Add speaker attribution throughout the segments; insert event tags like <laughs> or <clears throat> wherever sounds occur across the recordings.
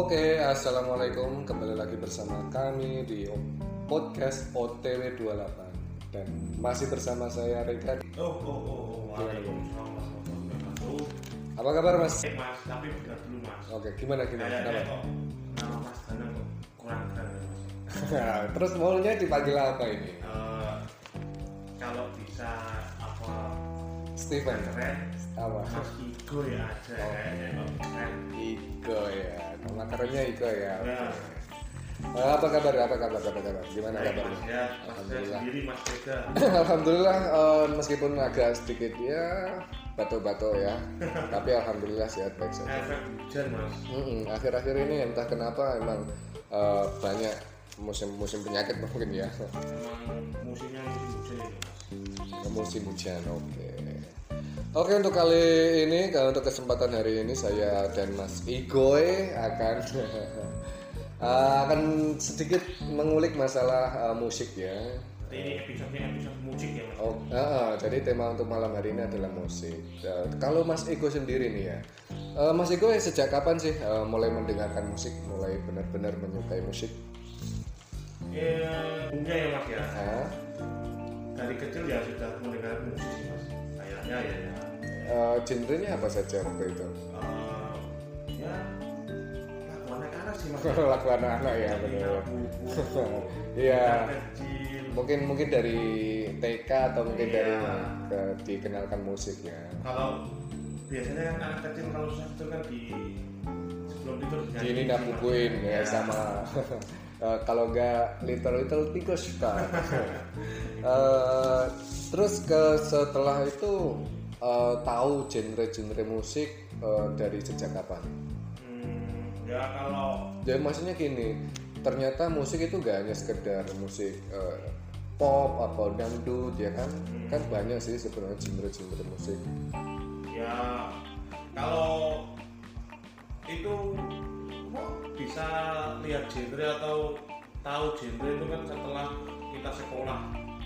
Speaker 1: Oke, assalamualaikum. Kembali lagi bersama kami di podcast OTW 28 dan masih bersama saya Reka.
Speaker 2: Oh, oh, oh, oh. Waalaikumsalam.
Speaker 1: Apa kabar Mas?
Speaker 2: Eh, Mas, tapi dulu, Mas.
Speaker 1: Oke, gimana gimana?
Speaker 2: Kayaknya kok nama Mas Danang kok kurang keren, Mas. <laughs>
Speaker 1: Terus maunya dipanggil apa ini?
Speaker 2: Eh, kalau bisa
Speaker 1: Steven.
Speaker 2: keren,
Speaker 1: Apa?
Speaker 2: Igo ya aja
Speaker 1: Oh.
Speaker 2: keren.
Speaker 1: Iko ya. Nama kerennya Iko ya.
Speaker 2: Ya.
Speaker 1: Eh, apa kabar? Apa kabar? Apa kabar? Gimana
Speaker 2: Baik,
Speaker 1: kabarnya?
Speaker 2: Ya,
Speaker 1: Alhamdulillah.
Speaker 2: sendiri Mas. <clears throat>
Speaker 1: Alhamdulillah eh, meskipun agak sedikit ya batu-batu ya, <laughs> tapi alhamdulillah sehat baik saja.
Speaker 2: Efek hujan, Mas.
Speaker 1: Akhir-akhir ini entah kenapa emang eh, banyak musim-musim penyakit mungkin ya
Speaker 2: Emang musimnya musim hujan Mas.
Speaker 1: musim hujan oke oke untuk kali ini kalau untuk kesempatan hari ini saya dan Mas Igoy akan <laughs> eh, akan sedikit mengulik masalah eh, musik ya
Speaker 2: ini episode-nya episode musik ya, Mas.
Speaker 1: Oh, ah, jadi tema untuk malam hari ini adalah musik. Eh, kalau Mas Ego sendiri nih ya, eh, Mas Ego sejak kapan sih eh, mulai mendengarkan musik, mulai benar-benar menyukai musik?
Speaker 2: Eh, ya, Mas ya. Dari kecil ya sudah mendengar musik sih, Mas. Kayaknya ya, ya.
Speaker 1: eh, genrenya apa saja waktu itu?
Speaker 2: Eh, ya lagu anak-anak sih mas <laughs>
Speaker 1: Lagu anak-anak ya, benar. <laughs> Iya. Mungkin mungkin dari TK atau mungkin
Speaker 2: Iya.
Speaker 1: dari ke- dikenalkan musiknya.
Speaker 2: kalau biasanya kan anak kecil kalau susah itu kan di sebelum tidur dinyanyiin
Speaker 1: Ini
Speaker 2: sih,
Speaker 1: nak
Speaker 2: Mas.
Speaker 1: bukuin ya
Speaker 2: Iya.
Speaker 1: sama <laughs> eh, kalau nggak little little tikus pak. Eh, terus ke setelah itu eh, tahu genre-genre musik eh, dari sejak kapan?
Speaker 2: Hmm, ya kalau
Speaker 1: Jadi maksudnya gini, ternyata musik itu gak hanya sekedar musik eh, pop atau dangdut ya kan? Kan banyak sih sebenarnya genre-genre musik.
Speaker 2: ya kalau itu bisa lihat genre atau tahu genre itu kan setelah kita sekolah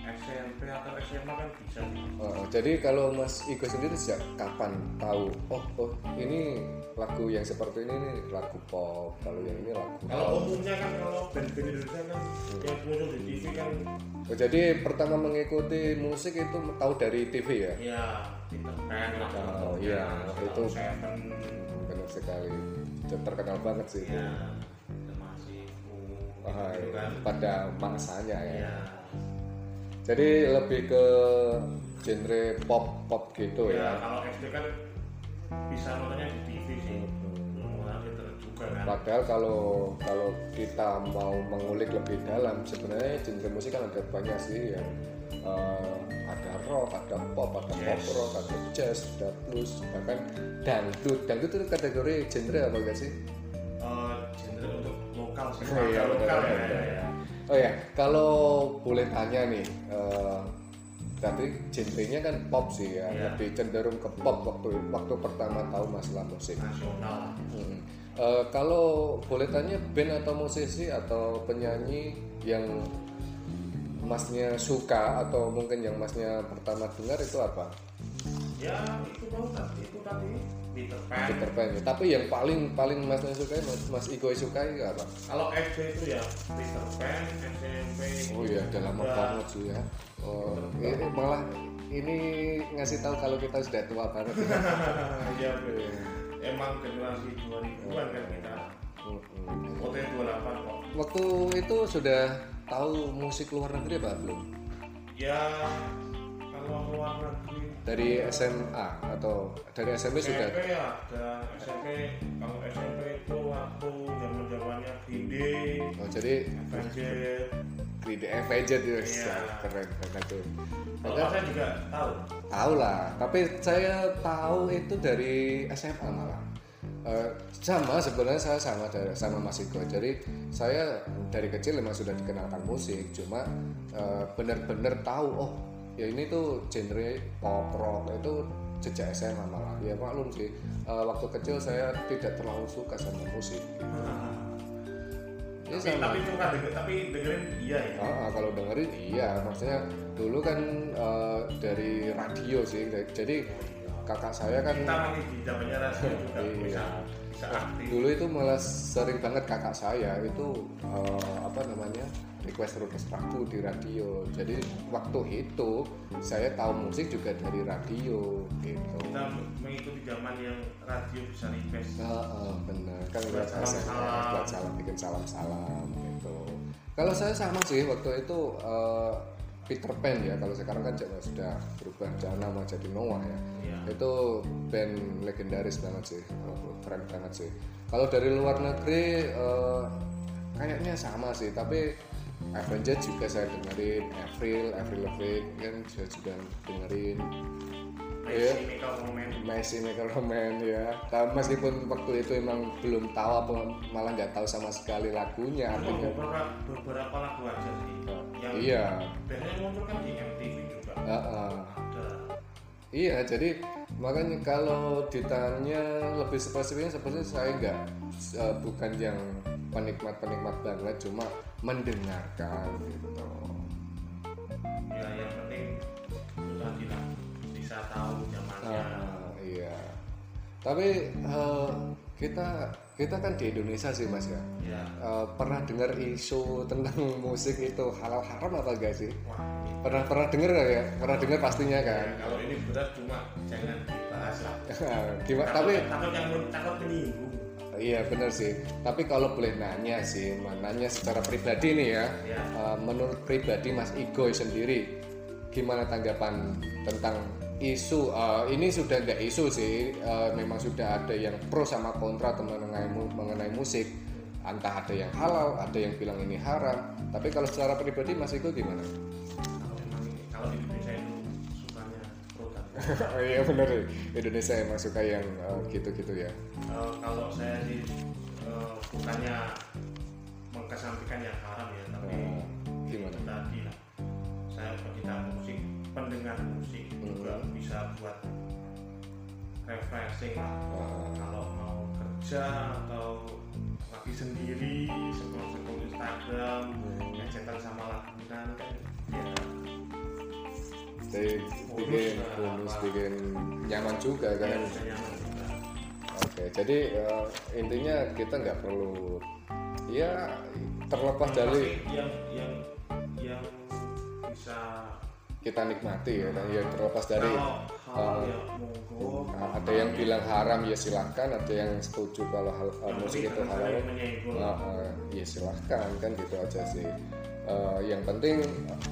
Speaker 2: SMP atau SMA kan bisa.
Speaker 1: Eh, jadi kalau Mas Iko sendiri sejak kapan tahu? Oh, oh ini lagu yang seperti ini nih lagu pop. Kalau yang ini lagu.
Speaker 2: Kalau umumnya kan kalau band-band Indonesia kan yang muncul di TV kan
Speaker 1: Oh, jadi pertama mengikuti musik itu tahu dari TV ya?
Speaker 2: ya Peter Pan lah
Speaker 1: Oh, iya, itu.
Speaker 2: Seven
Speaker 1: Benar sekali. Dan terkenal banget sih.
Speaker 2: Ya masih
Speaker 1: Ah,
Speaker 2: gitu kan
Speaker 1: pada masanya ya.
Speaker 2: ya
Speaker 1: Jadi lebih ke genre pop pop gitu
Speaker 2: ya
Speaker 1: ya.
Speaker 2: kalau SD kan bisa nontonnya di TV sih. Belum Peter juga kan.
Speaker 1: Padahal kalau kalau kita mau mengulik lebih dalam, sebenarnya genre musik kan ada banyak sih yang eh, ada rock, ada pop, ada pop
Speaker 2: Jazz.
Speaker 1: rock, ada jazz, ada blues, bahkan dangdut. Dangdut itu kategori genre apa enggak sih?
Speaker 2: Eh, genre untuk lokal sih
Speaker 1: Oh iya,
Speaker 2: lokal ya, ya, ya.
Speaker 1: Oh ya, kalau boleh tanya nih, eh, tadi genrenya kan pop sih ya,
Speaker 2: Iya.
Speaker 1: lebih cenderung ke pop waktu waktu pertama tahu masalah musik.
Speaker 2: nasional
Speaker 1: Mm. Eh, kalau boleh tanya band atau musisi atau penyanyi yang masnya suka atau mungkin yang masnya pertama dengar itu apa?
Speaker 2: ya itu mau tadi itu tadi Peter Pan
Speaker 1: Peter Pan. Tapi yang paling paling masnya sukai, mas, mas Iko sukai apa?
Speaker 2: kalau SD itu ya Peter Pan SMP
Speaker 1: Oh iya, udah lama banget sih ya. Oh, ini malah ini ngasih tahu kalau kita sudah tua banget. <laughs> ya.
Speaker 2: ya emang generasi 2000-an kan kita. OT 28 kok
Speaker 1: Waktu itu sudah tahu musik luar negeri apa belum?
Speaker 2: ya kalau luar negeri
Speaker 1: Dari SMA atau dari SMP sudah?
Speaker 2: SMP ya ada SMP kalau SMP itu waktu zaman zamannya Day
Speaker 1: Oh, jadi Day Avenged ya, keren banget tuh.
Speaker 2: kalau saya juga tahu
Speaker 1: tahu lah, tapi saya tahu itu dari SMA malah. Eh, sama sebenarnya saya sama dari sama Mas Iko. Jadi saya dari kecil memang sudah dikenalkan musik, cuma eh, benar-benar tahu oh ya ini tuh genre pop rock itu sejak SMA malah. Ya maklum sih, eh, waktu kecil saya tidak terlalu suka sama musik. Ya,
Speaker 2: tapi,
Speaker 1: sama.
Speaker 2: tapi suka denger, tapi dengerin iya ya
Speaker 1: Ah, kalau dengerin iya, maksudnya dulu kan eh, dari radio sih, jadi kakak saya kan
Speaker 2: kita masih di zamannya radio juga <laughs>
Speaker 1: Iya.
Speaker 2: bisa bisa aktif.
Speaker 1: Dulu itu malah sering banget kakak saya itu eh, apa namanya request request lagu di radio. Jadi waktu itu saya tahu musik juga dari radio gitu.
Speaker 2: Kita mengikuti zaman yang radio bisa request.
Speaker 1: Heeh, benar. Kan
Speaker 2: Buat
Speaker 1: buat
Speaker 2: salam-salam.
Speaker 1: buat salam bikin salam salam gitu. Kalau saya sama sih waktu itu eh, Peter Pan ya kalau sekarang kan sudah sudah berubah jangan nama jadi Noah ya
Speaker 2: Iya.
Speaker 1: itu band legendaris banget sih keren banget sih kalau dari luar negeri eh, kayaknya sama sih tapi Avenged juga saya dengerin Avril Avril Lavigne kan saya juga dengerin.
Speaker 2: Messi, Michael Roman
Speaker 1: Messi Michael Roman ya. Tapi meskipun waktu itu emang belum tahu apa malah nggak tahu sama sekali lagunya artinya.
Speaker 2: beberapa beberapa lagu aja sih. Yang
Speaker 1: iya.
Speaker 2: biasanya muncul kan di MTV juga.
Speaker 1: Heeh.
Speaker 2: ada.
Speaker 1: Iya, jadi makanya kalau ditanya lebih spesifiknya seperti saya nggak eh, bukan yang penikmat-penikmat banget, cuma mendengarkan gitu.
Speaker 2: Tahu zamannya
Speaker 1: Ah, iya. Tapi eh, kita kita kan di Indonesia sih mas ya.
Speaker 2: ya
Speaker 1: Eh, pernah dengar isu tentang <laughs> musik itu halal haram apa enggak sih?
Speaker 2: wah ini
Speaker 1: Pernah pernah dengar nggak ya? Pernah dengar pastinya
Speaker 2: ya,
Speaker 1: kan.
Speaker 2: kalau ini berat cuma jangan dibahas lah <laughs>
Speaker 1: Gimana?
Speaker 2: takut,
Speaker 1: Tapi
Speaker 2: takut yang takut menyinggung
Speaker 1: Iya benar sih. Tapi kalau boleh nanya sih, nanya secara pribadi nih ya.
Speaker 2: ya
Speaker 1: eh, menurut pribadi Mas Igoy sendiri, gimana tanggapan tentang isu? eh, ini sudah nggak isu sih, eh, memang sudah ada yang pro sama kontra mengenai, mengenai musik. Entah ada yang halal, ada yang bilang ini haram. Tapi kalau secara pribadi Mas Igoy gimana?
Speaker 2: kalau memang ini kalau di Indonesia itu sukanya pro <laughs>
Speaker 1: Oh iya benar, Indonesia emang suka yang eh, gitu-gitu ya.
Speaker 2: Eh, kalau saya sih eh, bukannya mengkesampingkan yang haram ya tapi
Speaker 1: Eh, gimana?
Speaker 2: tadi lah saya pecinta musik pendengar musik juga
Speaker 1: Hmm.
Speaker 2: bisa buat refreshing lah
Speaker 1: Ah.
Speaker 2: kalau mau kerja atau lagi sendiri scroll scroll Instagram
Speaker 1: Hmm.
Speaker 2: ngecetan sama langganan kan ya
Speaker 1: Jadi bikin
Speaker 2: Bonus,
Speaker 1: bikin nyaman juga kan.
Speaker 2: ya bisa nyaman juga
Speaker 1: Oke, jadi eh, intinya kita nggak perlu ya terlepas
Speaker 2: Yang
Speaker 1: dari
Speaker 2: yang yang yang bisa
Speaker 1: kita nikmati ya, dan ya terlepas dari
Speaker 2: kalau halal
Speaker 1: eh,
Speaker 2: ya monggo.
Speaker 1: ada yang bilang haram ya silahkan, ada yang setuju kalau hal, uh,
Speaker 2: Yang
Speaker 1: musik itu halal,
Speaker 2: menyenggol.
Speaker 1: uh, uh, ya silahkan kan gitu aja sih. Uh, yang penting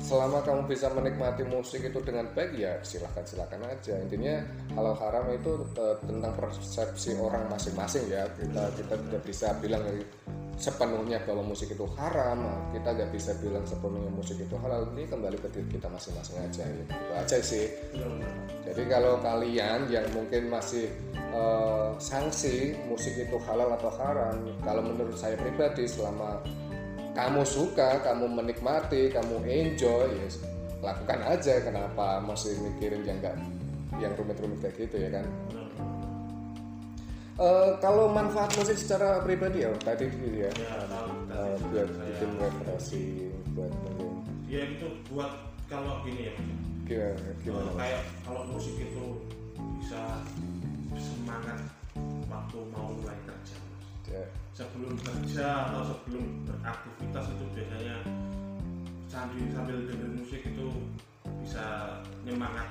Speaker 1: selama kamu bisa menikmati musik itu dengan baik ya silahkan silahkan aja. Intinya halal haram itu uh, tentang persepsi orang masing-masing ya. Kita kita tidak bisa bilang sepenuhnya bahwa musik itu haram kita nggak bisa bilang sepenuhnya musik itu halal ini kembali ke diri kita masing-masing aja ya. itu aja sih jadi kalau kalian yang mungkin masih eh, sanksi musik itu halal atau haram, kalau menurut saya pribadi selama kamu suka, kamu menikmati, kamu enjoy, ya lakukan aja. Kenapa masih mikirin yang enggak yang rumit-rumit kayak gitu ya kan? Eh, kalau manfaat musik secara pribadi ya tadi gitu ya,
Speaker 2: ya tahu
Speaker 1: Eh,
Speaker 2: tadi
Speaker 1: buat
Speaker 2: saya-
Speaker 1: bikin refreshing, buat mungkin
Speaker 2: ya itu buat kalau gini ya
Speaker 1: gimana, gimana Mas?
Speaker 2: kayak kalau musik itu bisa semangat waktu mau mulai kerja Mas.
Speaker 1: Ya,
Speaker 2: sebelum kerja atau sebelum beraktivitas itu biasanya sambil sambil dengerin musik itu bisa nyemangat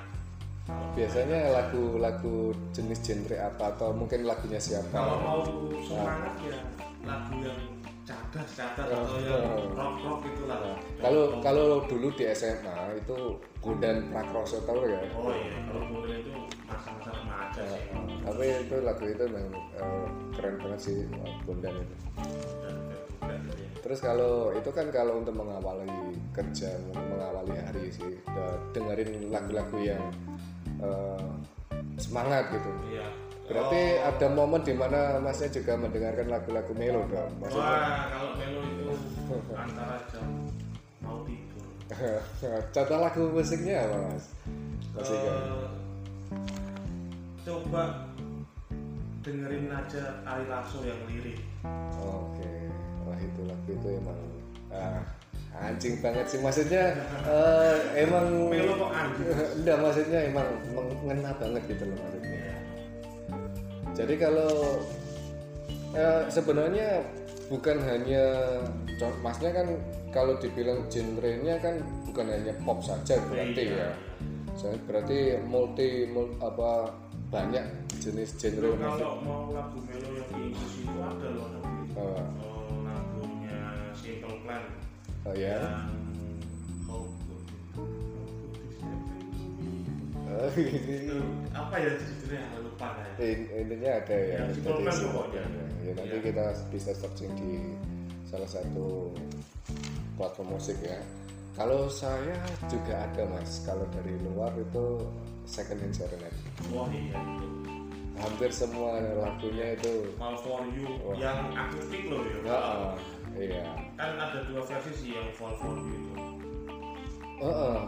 Speaker 1: biasanya lagu-lagu jenis genre apa atau mungkin lagunya siapa?
Speaker 2: kalau mau semangat ya lagu yang cadas cadas atau yang rock rock itulah
Speaker 1: Nah, kalau kalau dulu di SMA itu Bondan Prakroso tahu ya?
Speaker 2: Oh iya kalau boleh itu masa-masa remaja sih.
Speaker 1: Tapi itu lagu itu memang eh, keren banget sih Bondan itu. Terus kalau itu kan kalau untuk mengawali kerja mengawali hari sih dengerin lagu-lagu yang eh, semangat gitu.
Speaker 2: Iya.
Speaker 1: Berarti ada momen di mana masnya juga mendengarkan lagu-lagu melo dong maksudnya
Speaker 2: wah kalau melo itu antara jam mau tidur. <laughs>
Speaker 1: Contoh lagu musiknya apa mas? Mas?
Speaker 2: Eh, coba dengerin aja Ari Lasso yang lirik.
Speaker 1: Oke, wah itu lagu itu emang ah, anjing banget sih maksudnya eh, emang
Speaker 2: Melo kok anjing. <laughs>
Speaker 1: enggak maksudnya emang mengena banget gitu loh maksudnya
Speaker 2: Iya.
Speaker 1: jadi kalau eh, sebenarnya bukan hanya masnya kan kalau dibilang genrenya kan bukan hanya pop saja berarti
Speaker 2: Iya.
Speaker 1: ya Saya berarti multi, mul- apa banyak jenis genre
Speaker 2: Kalau mau lagu melo yang di Inggris itu ada loh.
Speaker 1: Oh,
Speaker 2: Oh, lagunya Simple Plan
Speaker 1: oh ya
Speaker 2: yang
Speaker 1: Oh,
Speaker 2: itu apa ya judulnya? Lupa.
Speaker 1: In- intinya ada ya semua-
Speaker 2: pokoknya.
Speaker 1: ya, nanti
Speaker 2: Iya.
Speaker 1: kita bisa searching di salah satu platform musik ya. Kalau saya juga ada mas. Kalau dari luar itu second hand serenade
Speaker 2: Wah iya. Itu.
Speaker 1: hampir semua lagunya itu
Speaker 2: Fall for You. Yang akustik loh ya.
Speaker 1: Heeh, iya
Speaker 2: Kan ada dua versi sih yang Fall for You itu.
Speaker 1: Heeh.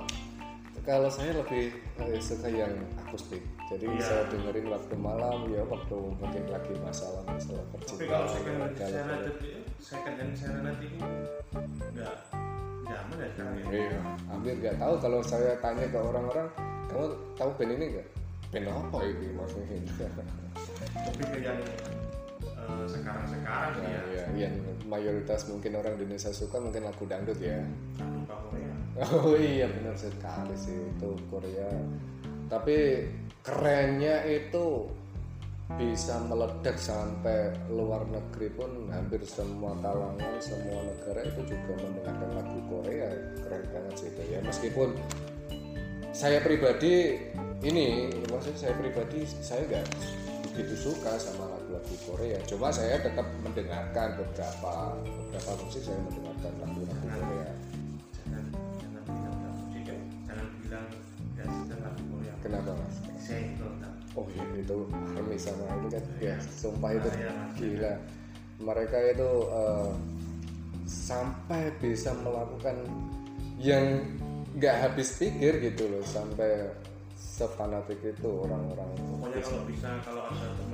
Speaker 1: kalau saya lebih eh, suka yang akustik jadi
Speaker 2: Iya.
Speaker 1: saya dengerin waktu malam ya waktu mungkin lagi masalah masalah
Speaker 2: Tapi kalau
Speaker 1: percintaan
Speaker 2: second hand serenade itu second hand serenade itu nggak zaman ya sekarang ya.
Speaker 1: Iya, hampir nggak tahu kalau saya tanya ke orang-orang, kamu tahu band ini nggak? Band apa ini maksudnya?
Speaker 2: Ke yang eh, sekarang-sekarang sih ya.
Speaker 1: Nah, ya, yang mayoritas mungkin orang Indonesia suka mungkin lagu dangdut ya.
Speaker 2: Korea.
Speaker 1: Oh iya benar sekali sih itu Korea. Tapi kerennya itu bisa meledak sampai luar negeri pun hampir semua kalangan semua negara itu juga mendengarkan lagu Korea keren banget sih itu ya meskipun saya pribadi ini maksudnya saya pribadi saya nggak begitu suka sama lagu-lagu Korea cuma saya tetap mendengarkan beberapa beberapa musik saya mendengarkan lagu-lagu Korea
Speaker 2: Jangan jangan bilang ya. Jangan bilang nggak suka lagu Korea.
Speaker 1: kenapa mas?
Speaker 2: Tak.
Speaker 1: Oh iya itu Army sama itu kan ya sumpah itu
Speaker 2: Mas.
Speaker 1: gila mereka itu eh, sampai bisa melakukan yang nggak habis pikir gitu loh sampai sefanatik itu orang-orang
Speaker 2: Pokoknya kalau bisa kalau ada teman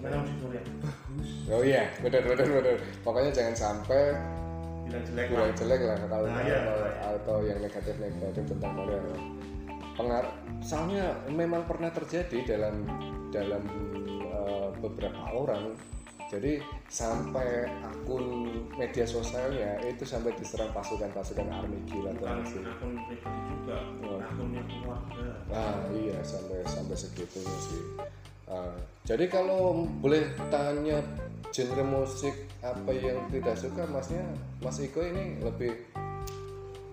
Speaker 2: Korea bagus,
Speaker 1: oh iya benar benar benar pokoknya jangan sampai
Speaker 2: bilang jelek lah.
Speaker 1: bilang jelek lah kalau
Speaker 2: Nah, iya.
Speaker 1: kalau- atau yang negatif negatif tentang Korea pengaruh soalnya memang pernah terjadi dalam dalam eh, beberapa orang jadi sampai akun media sosialnya itu sampai diserang pasukan-pasukan army gila
Speaker 2: Bukan
Speaker 1: sih
Speaker 2: akun pribadi juga,
Speaker 1: Oh.
Speaker 2: akunnya keluarga.
Speaker 1: ah iya sampai sampai segitunya sih Ah, jadi kalau boleh tanya genre musik apa yang tidak suka masnya? Mas Iko ini lebih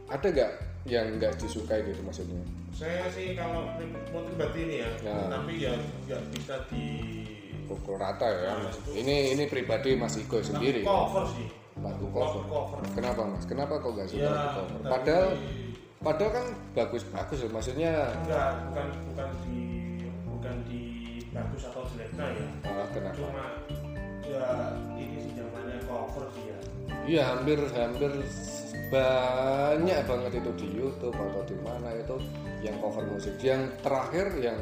Speaker 1: ada gak yang nggak disukai gitu maksudnya?
Speaker 2: Saya sih kalau mau pribadi ini ya,
Speaker 1: Ya.
Speaker 2: tapi ya nggak bisa di
Speaker 1: pukul rata ya.
Speaker 2: Nah,
Speaker 1: mas ini ini pribadi mas Iko sendiri.
Speaker 2: cover sih.
Speaker 1: lagu
Speaker 2: Cover.
Speaker 1: cover. Kenapa mas? Kenapa kok nggak suka
Speaker 2: Ya,
Speaker 1: lagu cover? padahal padahal kan bagus-bagus loh maksudnya
Speaker 2: enggak bukan bukan di bagus atau jeleknya ya.
Speaker 1: ah, kenapa
Speaker 2: Cuma ya ini sih zamannya cover sih ya.
Speaker 1: Iya hampir hampir banyak banget itu di YouTube atau di mana itu yang cover musik. Yang terakhir yang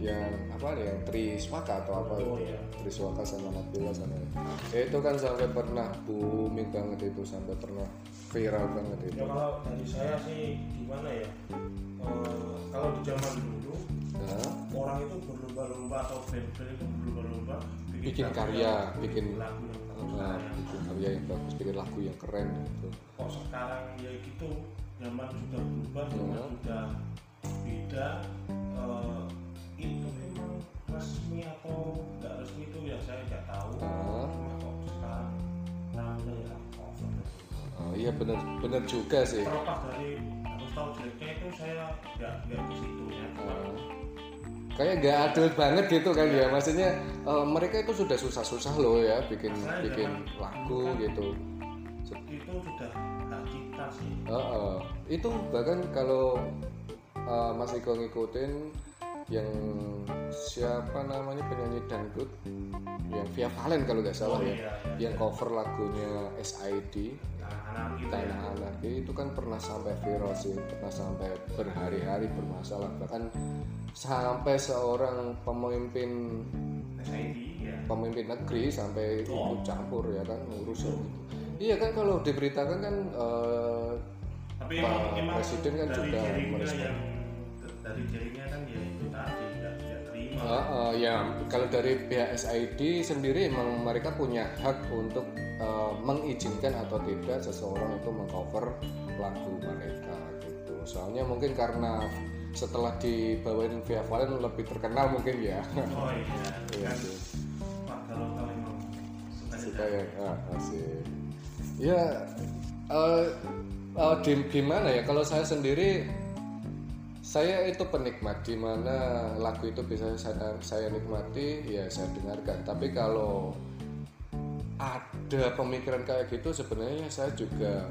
Speaker 1: yang apa yang Triswaka atau apa
Speaker 2: Oh,
Speaker 1: itu
Speaker 2: iya.
Speaker 1: Triswaka sama Nabila sama Ya, itu kan sampai pernah booming banget itu sampai pernah viral banget itu.
Speaker 2: Ya kalau dari saya sih gimana ya? Eh, kalau di zaman dulu
Speaker 1: Nah,
Speaker 2: orang itu berlomba-lomba atau band-band itu berlomba-lomba
Speaker 1: Bikin
Speaker 2: lagu
Speaker 1: karya,
Speaker 2: yang-
Speaker 1: bikin-
Speaker 2: lagu yang bagus
Speaker 1: nah,
Speaker 2: yang
Speaker 1: bikin karya yang bagus, bikin lagu yang keren gitu.
Speaker 2: kok sekarang ya gitu zaman sudah berubah zaman
Speaker 1: Hmm.
Speaker 2: sudah beda eh, itu memang resmi atau nggak resmi itu ya saya nggak tahu
Speaker 1: Ah.
Speaker 2: cuma kok sekarang ramai ya cover
Speaker 1: Oh, iya bener bener juga sih.
Speaker 2: terlepas dari harus tahu jeleknya itu saya nggak nggak ke situ ya
Speaker 1: Oh. Kayak gak adil banget gitu kan ya. Maksudnya eh, mereka itu sudah susah-susah loh ya bikin
Speaker 2: Masalahnya
Speaker 1: bikin
Speaker 2: zaman
Speaker 1: lagu
Speaker 2: kan
Speaker 1: gitu.
Speaker 2: itu sudah hak cipta sih.
Speaker 1: Heeh. itu bahkan kalau eh, Mas Iko ngikutin yang siapa namanya penyanyi dangdut? Yang Via Valen kalau nggak salah
Speaker 2: Oh,
Speaker 1: ya.
Speaker 2: iya, iya,
Speaker 1: yang cover lagunya SID
Speaker 2: anak-anak gitu ya.
Speaker 1: Tanah Anarki itu kan pernah sampai viral sih, pernah sampai berhari-hari bermasalah. Bahkan sampai seorang pemimpin
Speaker 2: SID ya
Speaker 1: pemimpin negeri sampai
Speaker 2: Oh.
Speaker 1: ikut campur ya kan ngurus gitu. iya kan kalau diberitakan kan eh,
Speaker 2: tapi
Speaker 1: Pak
Speaker 2: emang, emang
Speaker 1: Presiden kan juga merespon.
Speaker 2: dari Gerindra kan ya itu tadi tidak terima
Speaker 1: Ah, ah, ya kalau dari pihak SID sendiri emang mereka punya hak untuk eh, mengizinkan atau tidak seseorang itu mengcover lagu mereka gitu. Soalnya mungkin karena setelah dibawain Via Valen lebih terkenal mungkin ya.
Speaker 2: oh iya <laughs>
Speaker 1: Iya
Speaker 2: kan
Speaker 1: sih.
Speaker 2: warga lokal emang suka
Speaker 1: Suka ya, ah, asik. Ya, eh, eh, di- gimana ya? Kalau saya sendiri, saya itu penikmat di mana lagu itu bisa saya, saya nikmati, ya saya dengarkan. Tapi kalau ada pemikiran kayak gitu, sebenarnya saya juga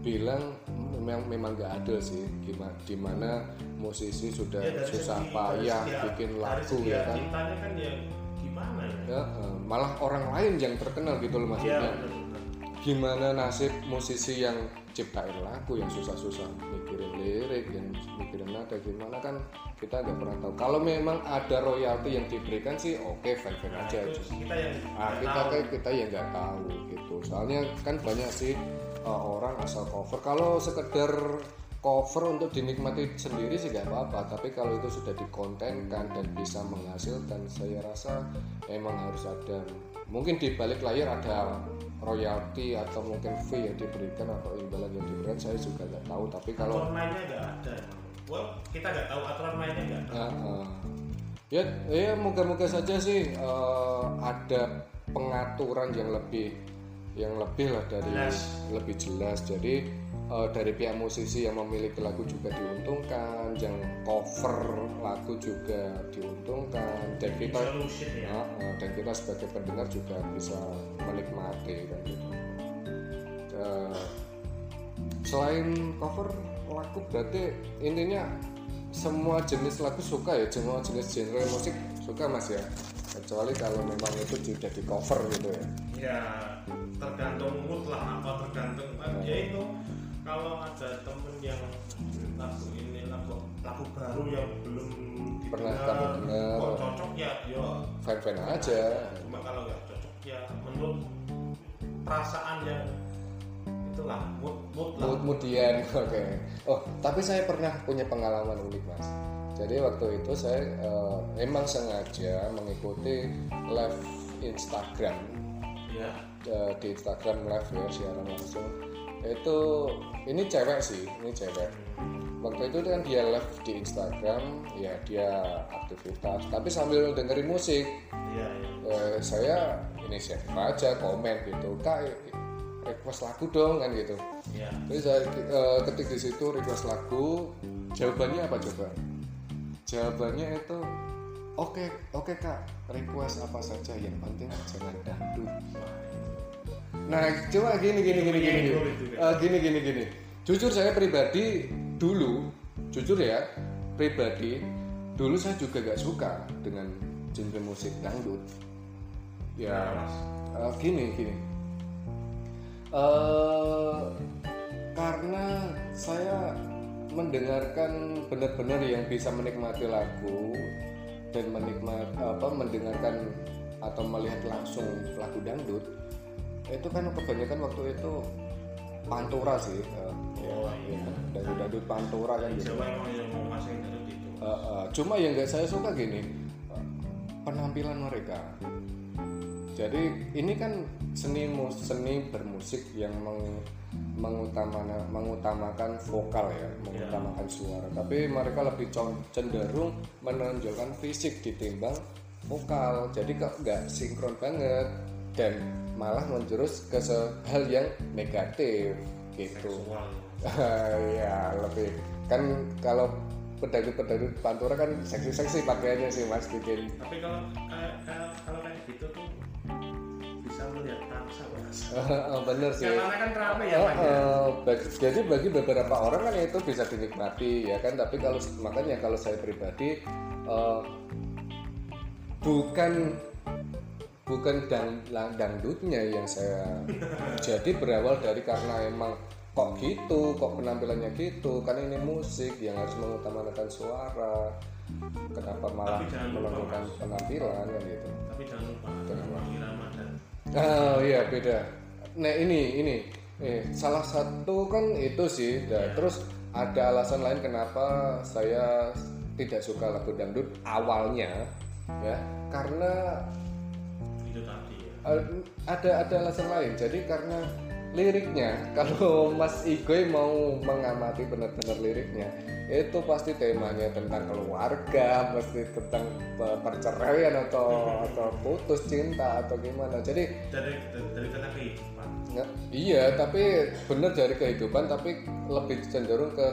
Speaker 1: bilang memang memang nggak adil sih. Gimana, di mana musisi sudah
Speaker 2: Ya,
Speaker 1: susah
Speaker 2: segi-
Speaker 1: payah bikin lagu ya kan.
Speaker 2: kan ya gimana ya
Speaker 1: Ya, eh, malah orang lain yang terkenal gitu loh maksudnya
Speaker 2: benar-benar.
Speaker 1: gimana nasib musisi yang ciptain lagu yang susah-susah mikirin lirik yang mikirin nada gimana kan kita nggak pernah tahu kalau memang ada royalti yang diberikan sih oke fine fine
Speaker 2: Nah,
Speaker 1: aja
Speaker 2: itu kita yang
Speaker 1: ah kita
Speaker 2: tahu.
Speaker 1: kita yang nggak tahu gitu soalnya kan banyak sih uh, orang asal cover. Kalau sekedar cover untuk dinikmati sendiri sih nggak apa-apa tapi kalau itu sudah dikontenkan dan bisa menghasilkan saya rasa emang harus ada mungkin di balik layar ada royalti atau mungkin fee yang diberikan atau imbalan yang diberikan saya juga nggak tahu. Tapi kalau
Speaker 2: aturan mainnya nggak ada well kita nggak tahu aturan mainnya nggak ada.
Speaker 1: Ya, eh, ya, ya moga-moga saja sih eh, ada pengaturan yang lebih yang lebih lah dari
Speaker 2: Jelas.
Speaker 1: lebih jelas. Jadi eh, dari pihak musisi yang memiliki lagu juga diuntungkan, yang cover lagu juga diuntungkan, dan kita
Speaker 2: ya
Speaker 1: eh, dan kita sebagai pendengar juga bisa menikmati kan gitu. Eh, selain cover lagu berarti intinya semua jenis lagu suka ya semua jenis genre musik suka mas ya kecuali kalau memang itu sudah di cover gitu ya
Speaker 2: ya tergantung mood lah apa tergantung. Kan ya itu kalau ada temen yang lagu ini lagu lagu baru yang belum
Speaker 1: Pernah kamu dengar.
Speaker 2: kok cocok ya yo.
Speaker 1: Fine fine aja.
Speaker 2: cuma kalau nggak cocok ya menurut perasaan yang itulah mood mood lah.
Speaker 1: Mood moodian <laughs> oke. Oh tapi saya pernah punya pengalaman unik mas. Jadi waktu itu saya eh, emang sengaja mengikuti live Instagram
Speaker 2: ya
Speaker 1: eh, di Instagram live ya siaran langsung. Itu ini cewek sih ini cewek. Waktu itu kan dia live di Instagram ya dia aktivitas. Tapi sambil dengerin musik.
Speaker 2: Iya iya.
Speaker 1: Eh, saya ini siapa aja komen gitu. Kak request lagu dong kan gitu.
Speaker 2: Iya.
Speaker 1: Jadi saya eh, ketik di situ request lagu. Jawabannya apa coba? Jawabannya itu oke oke kak. Request apa saja? Yang penting jangan dangdut. Nah coba gini gini gini gini. Eh, gini gini gini. Jujur saya pribadi dulu jujur ya pribadi dulu saya juga gak suka dengan genre musik dangdut. Ya eh, gini gini. Eh, karena saya mendengarkan benar-benar yang bisa menikmati lagu dan menikmat apa mendengarkan atau melihat langsung lagu dangdut itu kan kebanyakan waktu itu pantura sih eh,
Speaker 2: Oh,
Speaker 1: ya, dangdut dangdut pantura kan gitu.
Speaker 2: Jawa emang yang mau masing itu.
Speaker 1: Eh, eh, cuma yang nggak saya suka gini eh, penampilan mereka jadi ini kan seni mus- seni bermusik yang meng, mengutamakan mengutamakan vokal ya mengutamakan suara. Tapi mereka lebih cenderung menonjolkan fisik ditimbang vokal. Jadi kok nggak sinkron banget dan malah menjurus ke hal yang negatif gitu. <laughs> Ya lebih. Kan kalau pedaguk-pedaguk pantura kan seksi-seksi pakaiannya sih mas bikin.
Speaker 2: Tapi kalau kayak kalau kayak gitu tuh melihat mas <laughs>
Speaker 1: bener sih.
Speaker 2: Karena kan rame ya
Speaker 1: Oh,
Speaker 2: Pak, ya.
Speaker 1: eh, bagi- jadi bagi beberapa orang kan itu bisa dinikmati ya kan? Tapi kalau makanya kalau saya pribadi eh, bukan bukan dang, dangdutnya yang saya <laughs> jadi berawal dari karena emang kok gitu kok penampilannya gitu. Kan ini musik yang harus mengutamakan suara. Kenapa malah menonjolkan penampilan kan gitu.
Speaker 2: Tapi jangan lupa
Speaker 1: Oh iya beda. nah ini ini. Eh, salah satu kan itu sih. Nah, terus ada alasan lain kenapa saya tidak suka lagu dangdut awalnya ya. Karena
Speaker 2: itu tadi ya.
Speaker 1: Eh, ada ada alasan lain. Jadi karena liriknya <laughs> kalau Mas Igoy mau mengamati benar-benar liriknya itu pasti temanya tentang keluarga pasti tentang pe- perceraian atau atau putus cinta atau gimana. Jadi
Speaker 2: dari dari, kata kehidupan.
Speaker 1: Iya tapi benar dari kehidupan tapi lebih cenderung ke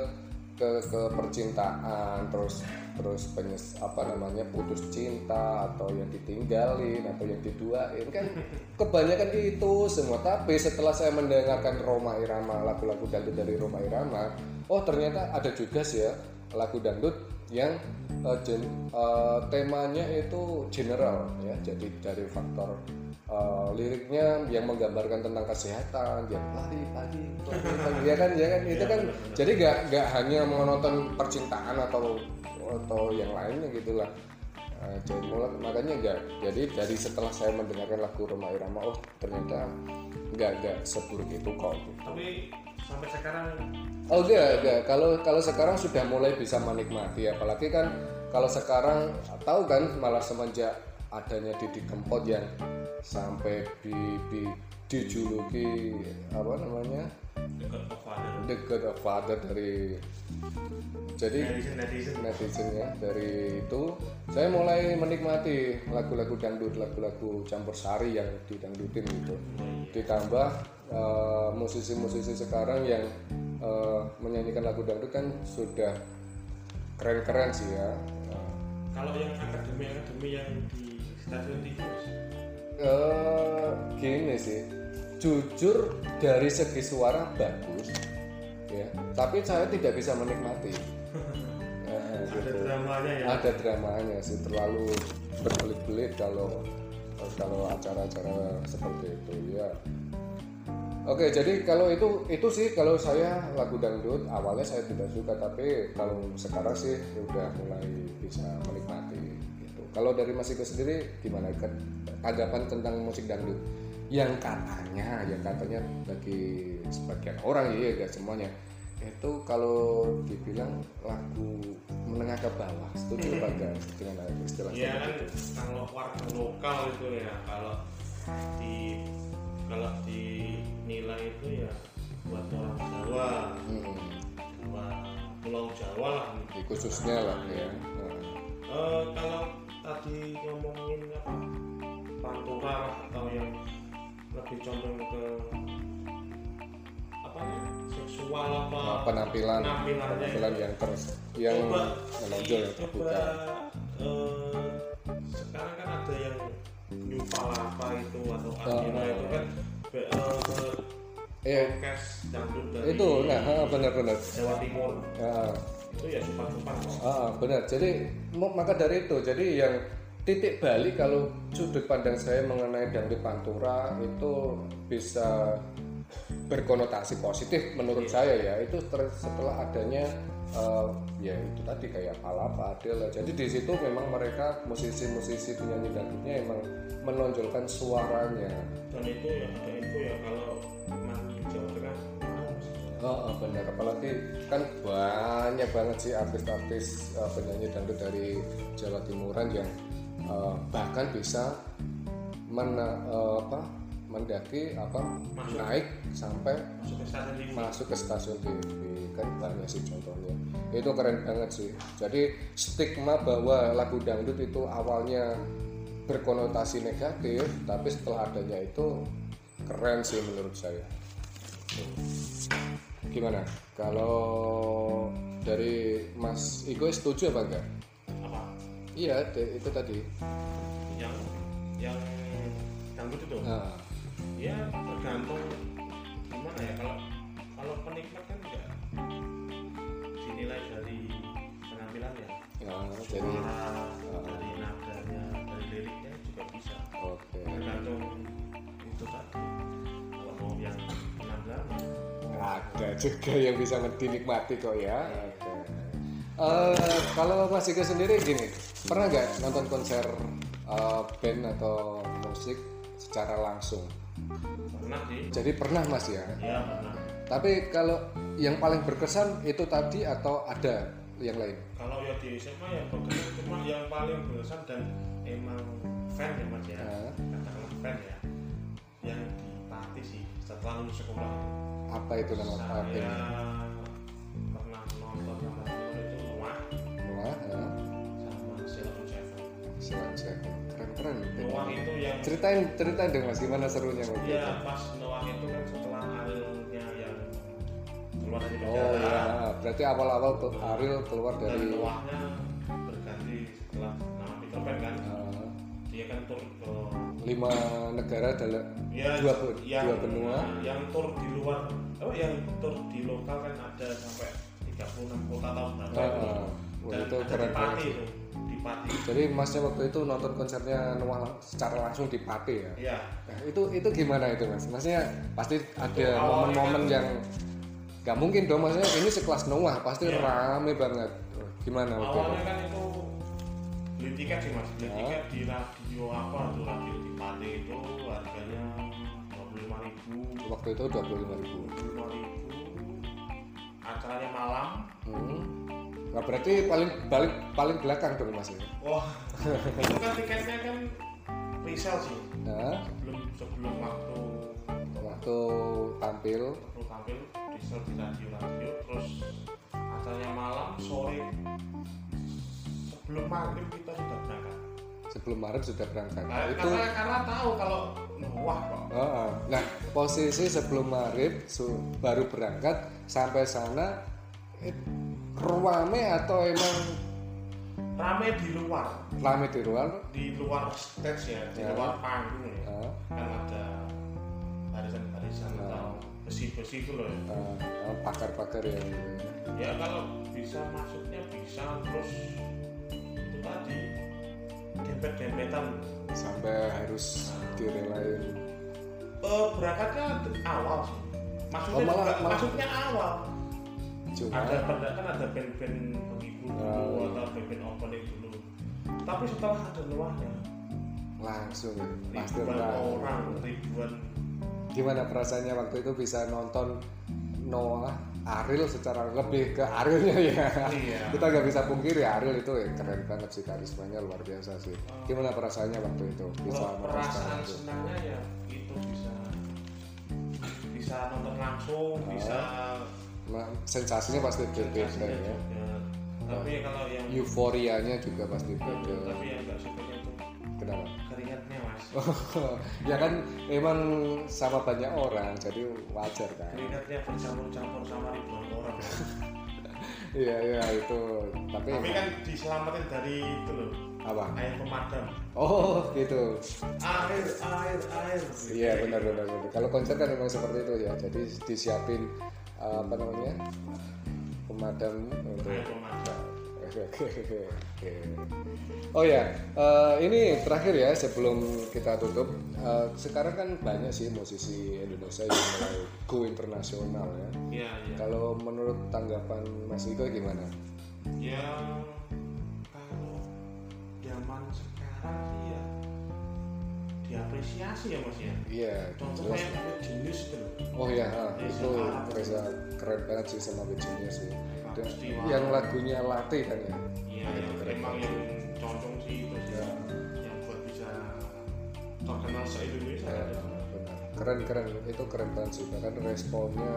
Speaker 1: ke, ke percintaan terus terus penyes apa namanya putus cinta atau yang ditinggalin atau yang diduain kan <laughs> kebanyakan itu semua. Tapi setelah saya mendengarkan Roma Irama lagu-lagu dangdut dari Roma Irama oh ternyata ada juga sih ya lagu dangdut yang eh, gen- eh, temanya itu general ya jadi dari faktor eh, liriknya yang menggambarkan tentang kesehatan ya lari pagi <laughs> pagi ya kan ya kan? Itu kan jadi nggak nggak hanya menonton percintaan atau atau yang lainnya gitulah Eh, jadi mulai- makanya enggak jadi dari setelah saya mendengarkan lagu Roma Irama oh ternyata enggak enggak seburuk itu kok.
Speaker 2: Tapi sampai sekarang?
Speaker 1: Oh enggak, enggak. Kalau kalau sekarang sudah mulai bisa menikmati, apalagi kan kalau sekarang tahu kan malah semenjak adanya Didi Kempot yang sampai di, di dijuluki apa namanya?
Speaker 2: Dekat ke father.
Speaker 1: The God of Father dari jadi
Speaker 2: netizen netizen.
Speaker 1: netizen ya dari itu. Saya mulai menikmati lagu-lagu dangdut lagu-lagu campur sari yang didangdutin gitu. Ditambah eh, musisi-musisi sekarang yang eh, menyanyikan lagu dangdut kan sudah keren-keren sih ya.
Speaker 2: Kalau yang akademi akademi yang di stasiun TV
Speaker 1: Eh, gini sih. Jujur dari segi suara bagus ya. Tapi saya tidak bisa menikmati. <laughs> Eh,
Speaker 2: ada
Speaker 1: gitu.
Speaker 2: dramanya ya?
Speaker 1: Ada dramanya sih. Terlalu berbelit-belit kalau kalau acara-acara seperti itu ya. Oke jadi kalau itu itu sih kalau saya lagu dangdut awalnya saya tidak suka tapi kalau sekarang sih udah mulai bisa menikmati kalau dari Mas Iko sendiri gimana? Kan tanggapan tentang musik dangdut? Yang katanya yang katanya bagi sebagian orang ya gak semuanya. Itu kalau dibilang lagu menengah ke bawah setuju apa enggak dengan istilah
Speaker 2: Iya
Speaker 1: seperti
Speaker 2: kan
Speaker 1: itu?
Speaker 2: kalau warga lokal itu ya. Kalau di kalau dinilai itu ya buat orang Jawa
Speaker 1: Hmm,
Speaker 2: buat Pulau Jawa lah.
Speaker 1: Khususnya lah ya. Nah,
Speaker 2: Eh, kalau tadi ngomongin apa? Pantura atau yang lebih condong ke apa ya? Seksual apa?
Speaker 1: Nah, penampilan. Penampilan yang terus yang menonjol yang
Speaker 2: coba
Speaker 1: terbuka.
Speaker 2: eh, sekarang kan ada yang New Palapa itu atau
Speaker 1: Oh.
Speaker 2: Adina itu kan be- eh,
Speaker 1: Iya.
Speaker 2: orkes dangdut dari
Speaker 1: itu nah ah, benar-benar.
Speaker 2: Jawa Timur.
Speaker 1: Ah,
Speaker 2: itu ya kok
Speaker 1: ah, benar. Jadi maka dari itu jadi yang titik balik kalau sudut pandang saya mengenai dangdut pantura itu bisa berkonotasi positif menurut saya ya. Itu setelah adanya eh, ya itu tadi kayak palapa Adele jadi di situ memang mereka musisi-musisi penyanyi dangdutnya emang menonjolkan suaranya.
Speaker 2: Dan itu ya itu ya kalau
Speaker 1: Oh, oh, benar apalagi kan banyak banget sih artis-artis eh, penyanyi dangdut dari Jawa Timuran yang eh, bahkan bisa mena- eh, apa mendaki apa naik sampai
Speaker 2: masuk ke stasiun TV
Speaker 1: masuk ke stasiun TV kan banyak sih contohnya. Itu keren banget sih. Jadi stigma bahwa lagu dangdut itu awalnya berkonotasi negatif tapi setelah adanya itu keren sih menurut saya gimana? Kalau dari Mas Iko setuju apa enggak?
Speaker 2: Apa?
Speaker 1: Iya de- itu tadi.
Speaker 2: Yang yang dangdut itu?
Speaker 1: Nah,
Speaker 2: ya tergantung gimana ya kalau kalau penikmat kan enggak dinilai dari penampilan ya.
Speaker 1: Ya, jadi
Speaker 2: suara dari nadanya dari liriknya juga bisa.
Speaker 1: Oke.
Speaker 2: Tergantung itu tadi
Speaker 1: ada juga yang bisa dinikmati kok ya. Eh, kalau Mas Iko sendiri gini pernah nggak nonton konser eh, band atau musik secara langsung
Speaker 2: pernah sih
Speaker 1: Jadi pernah Mas ya.
Speaker 2: ya pernah
Speaker 1: Tapi kalau yang paling berkesan itu tadi atau ada yang lain?
Speaker 2: kalau ya di SMA ya berkesan cuma yang paling berkesan dan emang fan ya mas ya
Speaker 1: Ah.
Speaker 2: katakanlah fan ya yang di Pati sih setelah lulus sekolah
Speaker 1: Apa itu nama
Speaker 2: saya
Speaker 1: partai?
Speaker 2: pernah nonton sama temen itu Noah
Speaker 1: Wah, ya.
Speaker 2: sama on Seven
Speaker 1: Silakan saya. Keren-keren.
Speaker 2: Noah itu yang
Speaker 1: Ceritain, ceritain dong Mas gimana serunya waktu itu?
Speaker 2: ya pas Noah itu kan setelah Arielnya yang keluar dari
Speaker 1: Oh
Speaker 2: penjara
Speaker 1: iya, berarti awal-awal tuh Ariel keluar
Speaker 2: dan
Speaker 1: dari
Speaker 2: Noahnya berganti setelah nama Peter Pan kan
Speaker 1: uh,
Speaker 2: dia kan tur ke
Speaker 1: lima negara dalam
Speaker 2: ya,
Speaker 1: dua,
Speaker 2: yang,
Speaker 1: dua benua.
Speaker 2: yang tur di luar oh yang tur di lokal kan ada sampai 36 kota atau berapa
Speaker 1: Ah,
Speaker 2: itu
Speaker 1: ah.
Speaker 2: Dan
Speaker 1: itu
Speaker 2: ada
Speaker 1: keren
Speaker 2: di Pati itu di Pati
Speaker 1: Jadi masnya waktu itu nonton konsernya Noah secara langsung di Pati ya?
Speaker 2: ya
Speaker 1: Nah, itu itu gimana itu mas? Maksudnya pasti ada
Speaker 2: Itu awalnya
Speaker 1: momen-momen
Speaker 2: kan-
Speaker 1: yang nggak mungkin dong maksudnya ini sekelas Noah pasti
Speaker 2: Iya.
Speaker 1: rame banget. Gimana waktu itu?
Speaker 2: awalnya kan itu beli tiket sih mas beli
Speaker 1: Ya.
Speaker 2: tiket di radio apa tuh radio Pati itu harganya 25 ribu.
Speaker 1: Waktu itu dua puluh lima ribu.
Speaker 2: 25 ribu. Acaranya malam.
Speaker 1: Hmm. Nah, berarti paling paling paling belakang dong mas ya?
Speaker 2: wah itu kan tiketnya kan resell sih.
Speaker 1: Nah,
Speaker 2: sebelum sebelum waktu
Speaker 1: waktu tampil.
Speaker 2: waktu tampil resell di radio radio. Terus acaranya malam sore sebelum maghrib kita sudah berangkat
Speaker 1: sebelum Maret sudah berangkat.
Speaker 2: nah,
Speaker 1: itu
Speaker 2: karena karena tahu kalau wah kok
Speaker 1: Heeh. Nah, posisi sebelum maghrib su- baru berangkat sampai sana eh, ruame atau emang
Speaker 2: rame di luar
Speaker 1: rame di luar?
Speaker 2: di luar stage ya di
Speaker 1: Ya.
Speaker 2: luar panggung ya
Speaker 1: Heeh.
Speaker 2: kan ada barisan-barisan
Speaker 1: Ya.
Speaker 2: atau besi-besi itu loh ya.
Speaker 1: Eh, pakar-pakar yang
Speaker 2: ya kalau bisa masuknya bisa terus itu tadi dempet-dempetan.
Speaker 1: Sampai harus direlain.
Speaker 2: Eh, berangkatnya awal maksudnya
Speaker 1: Oh, malah-
Speaker 2: juga,
Speaker 1: malah-
Speaker 2: maksudnya awal.
Speaker 1: Cuma
Speaker 2: ada pada kan ada band-band penghibur dulu
Speaker 1: Oh.
Speaker 2: atau band-band opening dulu. Tapi setelah ada luahnya
Speaker 1: langsung ya, pasti
Speaker 2: orang ribuan.
Speaker 1: Gimana perasaannya waktu itu bisa nonton Noah Ariel secara lebih ke Arielnya ya.
Speaker 2: Iya.
Speaker 1: Kita nggak bisa pungkiri Ariel itu ya keren banget sih karismanya luar biasa sih. Gimana perasaannya waktu itu bisa secara
Speaker 2: perasaan
Speaker 1: langsung?
Speaker 2: senangnya ya itu bisa bisa nonton langsung bisa
Speaker 1: Nah, sensasinya pasti berbeda ya.
Speaker 2: tapi kalau yang
Speaker 1: Euforianya juga pasti beda.
Speaker 2: tapi yang nggak tuh
Speaker 1: Kenapa? <laughs> ya kan emang sama banyak orang jadi wajar kan.
Speaker 2: keringatnya bercampur-campur sama ribuan orang <laughs>
Speaker 1: Iya iya itu tapi,
Speaker 2: tapi kan diselamatin dari itu loh
Speaker 1: apa?
Speaker 2: air pemadam
Speaker 1: Oh gitu.
Speaker 2: air air air
Speaker 1: Iya benar benar benar. Kalau konser kan memang seperti itu ya. Jadi disiapin apa namanya pemadam untuk.
Speaker 2: air pemadam
Speaker 1: Oke, oke, oke, oke. Oh ya, eh, ini terakhir ya sebelum kita tutup. Eh, sekarang kan banyak sih musisi Indonesia yang mulai go internasional ya.
Speaker 2: iya iya
Speaker 1: Kalau menurut tanggapan Mas Iko gimana?
Speaker 2: ya kalau zaman sekarang sih ya diapresiasi ya mas ya
Speaker 1: Iya,
Speaker 2: contohnya
Speaker 1: jelas.
Speaker 2: kayak jenius itu
Speaker 1: Oh iya, ah,
Speaker 2: Reza
Speaker 1: itu. Reza keren banget sih sama Virginia sih. Yang lagunya Latte kan ya.
Speaker 2: iya yang emang yang condong sih itu
Speaker 1: Ya.
Speaker 2: yang buat bisa terkenal se Indonesia
Speaker 1: Ya, benar. Keren keren itu keren banget sih. Bahkan responnya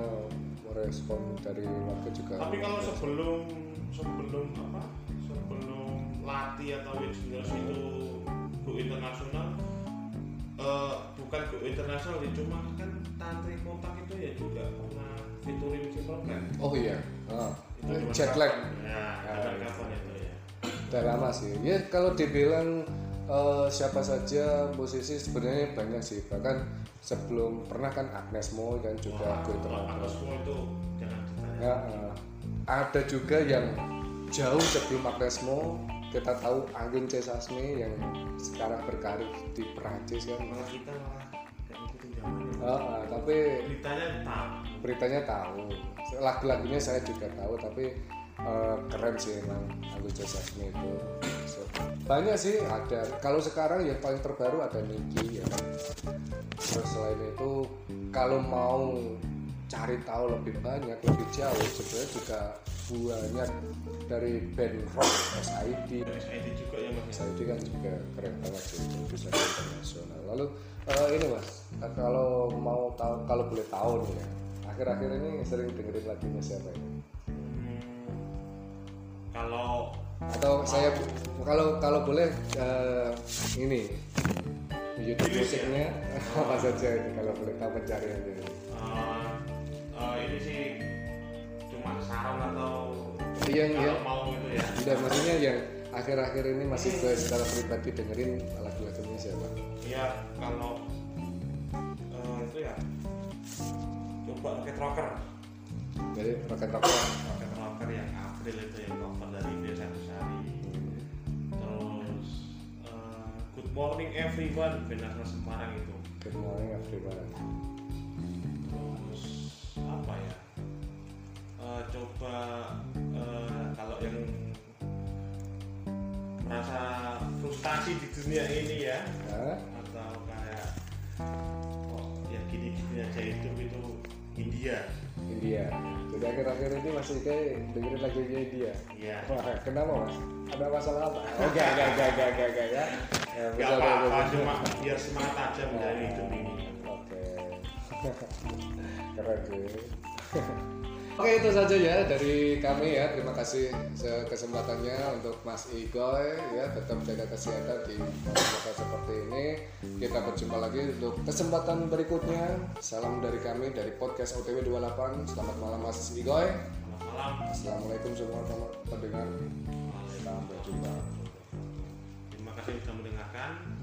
Speaker 1: respon dari warga juga.
Speaker 2: tapi kalau sebelum sebelum apa sebelum latih atau engineers itu go internasional eh, bukan go internasional ya cuma kan tantri kontak itu ya juga pernah featuring Simple Plan
Speaker 1: Oh iya, ah, jet lag.
Speaker 2: ya kapan kapan itu ya
Speaker 1: Udah lama sih. Ya kalau dibilang eh, siapa saja musisi sebenarnya banyak sih. Bahkan sebelum pernah kan Agnes Mo kan juga
Speaker 2: Wah, aku semua itu jangan ditanya
Speaker 1: Ya, eh, ada juga yang jauh sebelum Agnesmo kita tahu Anggun C. Sasmi yang sekarang berkarir di Perancis kan.
Speaker 2: malah kita malah zamannya
Speaker 1: Ah, ah, tapi
Speaker 2: beritanya tahu
Speaker 1: beritanya tahu, lagu-lagunya saya juga tahu, tapi eh, keren sih emang C. Sasmi itu. So, banyak sih ada. Kalau sekarang yang paling terbaru ada Niki ya. kan. terus selain itu kalau mau cari tahu lebih banyak lebih jauh sebenarnya juga banyak dari band rock SID
Speaker 2: SID juga ya mas ya
Speaker 1: SID kan juga keren banget sih bisa internasional lalu eh, ini mas kalau mau tahu kalau boleh tahu nih ya akhir-akhir ini sering dengerin lagunya siapa
Speaker 2: Hmm, kalau
Speaker 1: atau saya kalau kalau boleh eh, ini YouTube
Speaker 2: sih
Speaker 1: musiknya <laughs> apa saja ini kalau boleh tahu pencariannya ini.
Speaker 2: eh, eh, ini sih cuma saran atau
Speaker 1: Iya,
Speaker 2: kalau
Speaker 1: iya.
Speaker 2: mau gitu ya
Speaker 1: Udah maksudnya yang akhir-akhir ini masih gue secara pribadi dengerin lagu-lagunya siapa?
Speaker 2: Iya, kalau eh, itu ya coba rocket rocker
Speaker 1: Jadi Rocket Rocker.
Speaker 2: rocket rocker yang April itu yang cover dari Desa Besari terus eh, Good Morning Everyone Benasna Semarang itu
Speaker 1: Good morning everyone.
Speaker 2: terus apa ya Eh, coba eh, kalau yang merasa frustasi di dunia ini ya
Speaker 1: Hah?
Speaker 2: India
Speaker 1: India. Jadi akhir-akhir ini masih kayak dengerin lagunya India.
Speaker 2: iya
Speaker 1: kenapa mas? Ada masalah apa? Enggak, enggak, enggak, enggak, enggak, enggak, ya.
Speaker 2: Gak
Speaker 1: betul,
Speaker 2: apa-apa, cuma biar semangat aja menjalani hidup ini.
Speaker 1: Oke. <laughs> Keren sih. <laughs> Oke itu saja ya dari kami ya. Terima kasih se- kesempatannya untuk Mas Igoy ya tetap jaga kesehatan di masa seperti ini. Kita berjumpa lagi untuk kesempatan berikutnya. Salam dari kami dari podcast OTW 28 selamat malam Mas Igoy.
Speaker 2: Selamat malam.
Speaker 1: Assalamualaikum semua pendengar. Sampai
Speaker 2: Terima kasih sudah mendengarkan.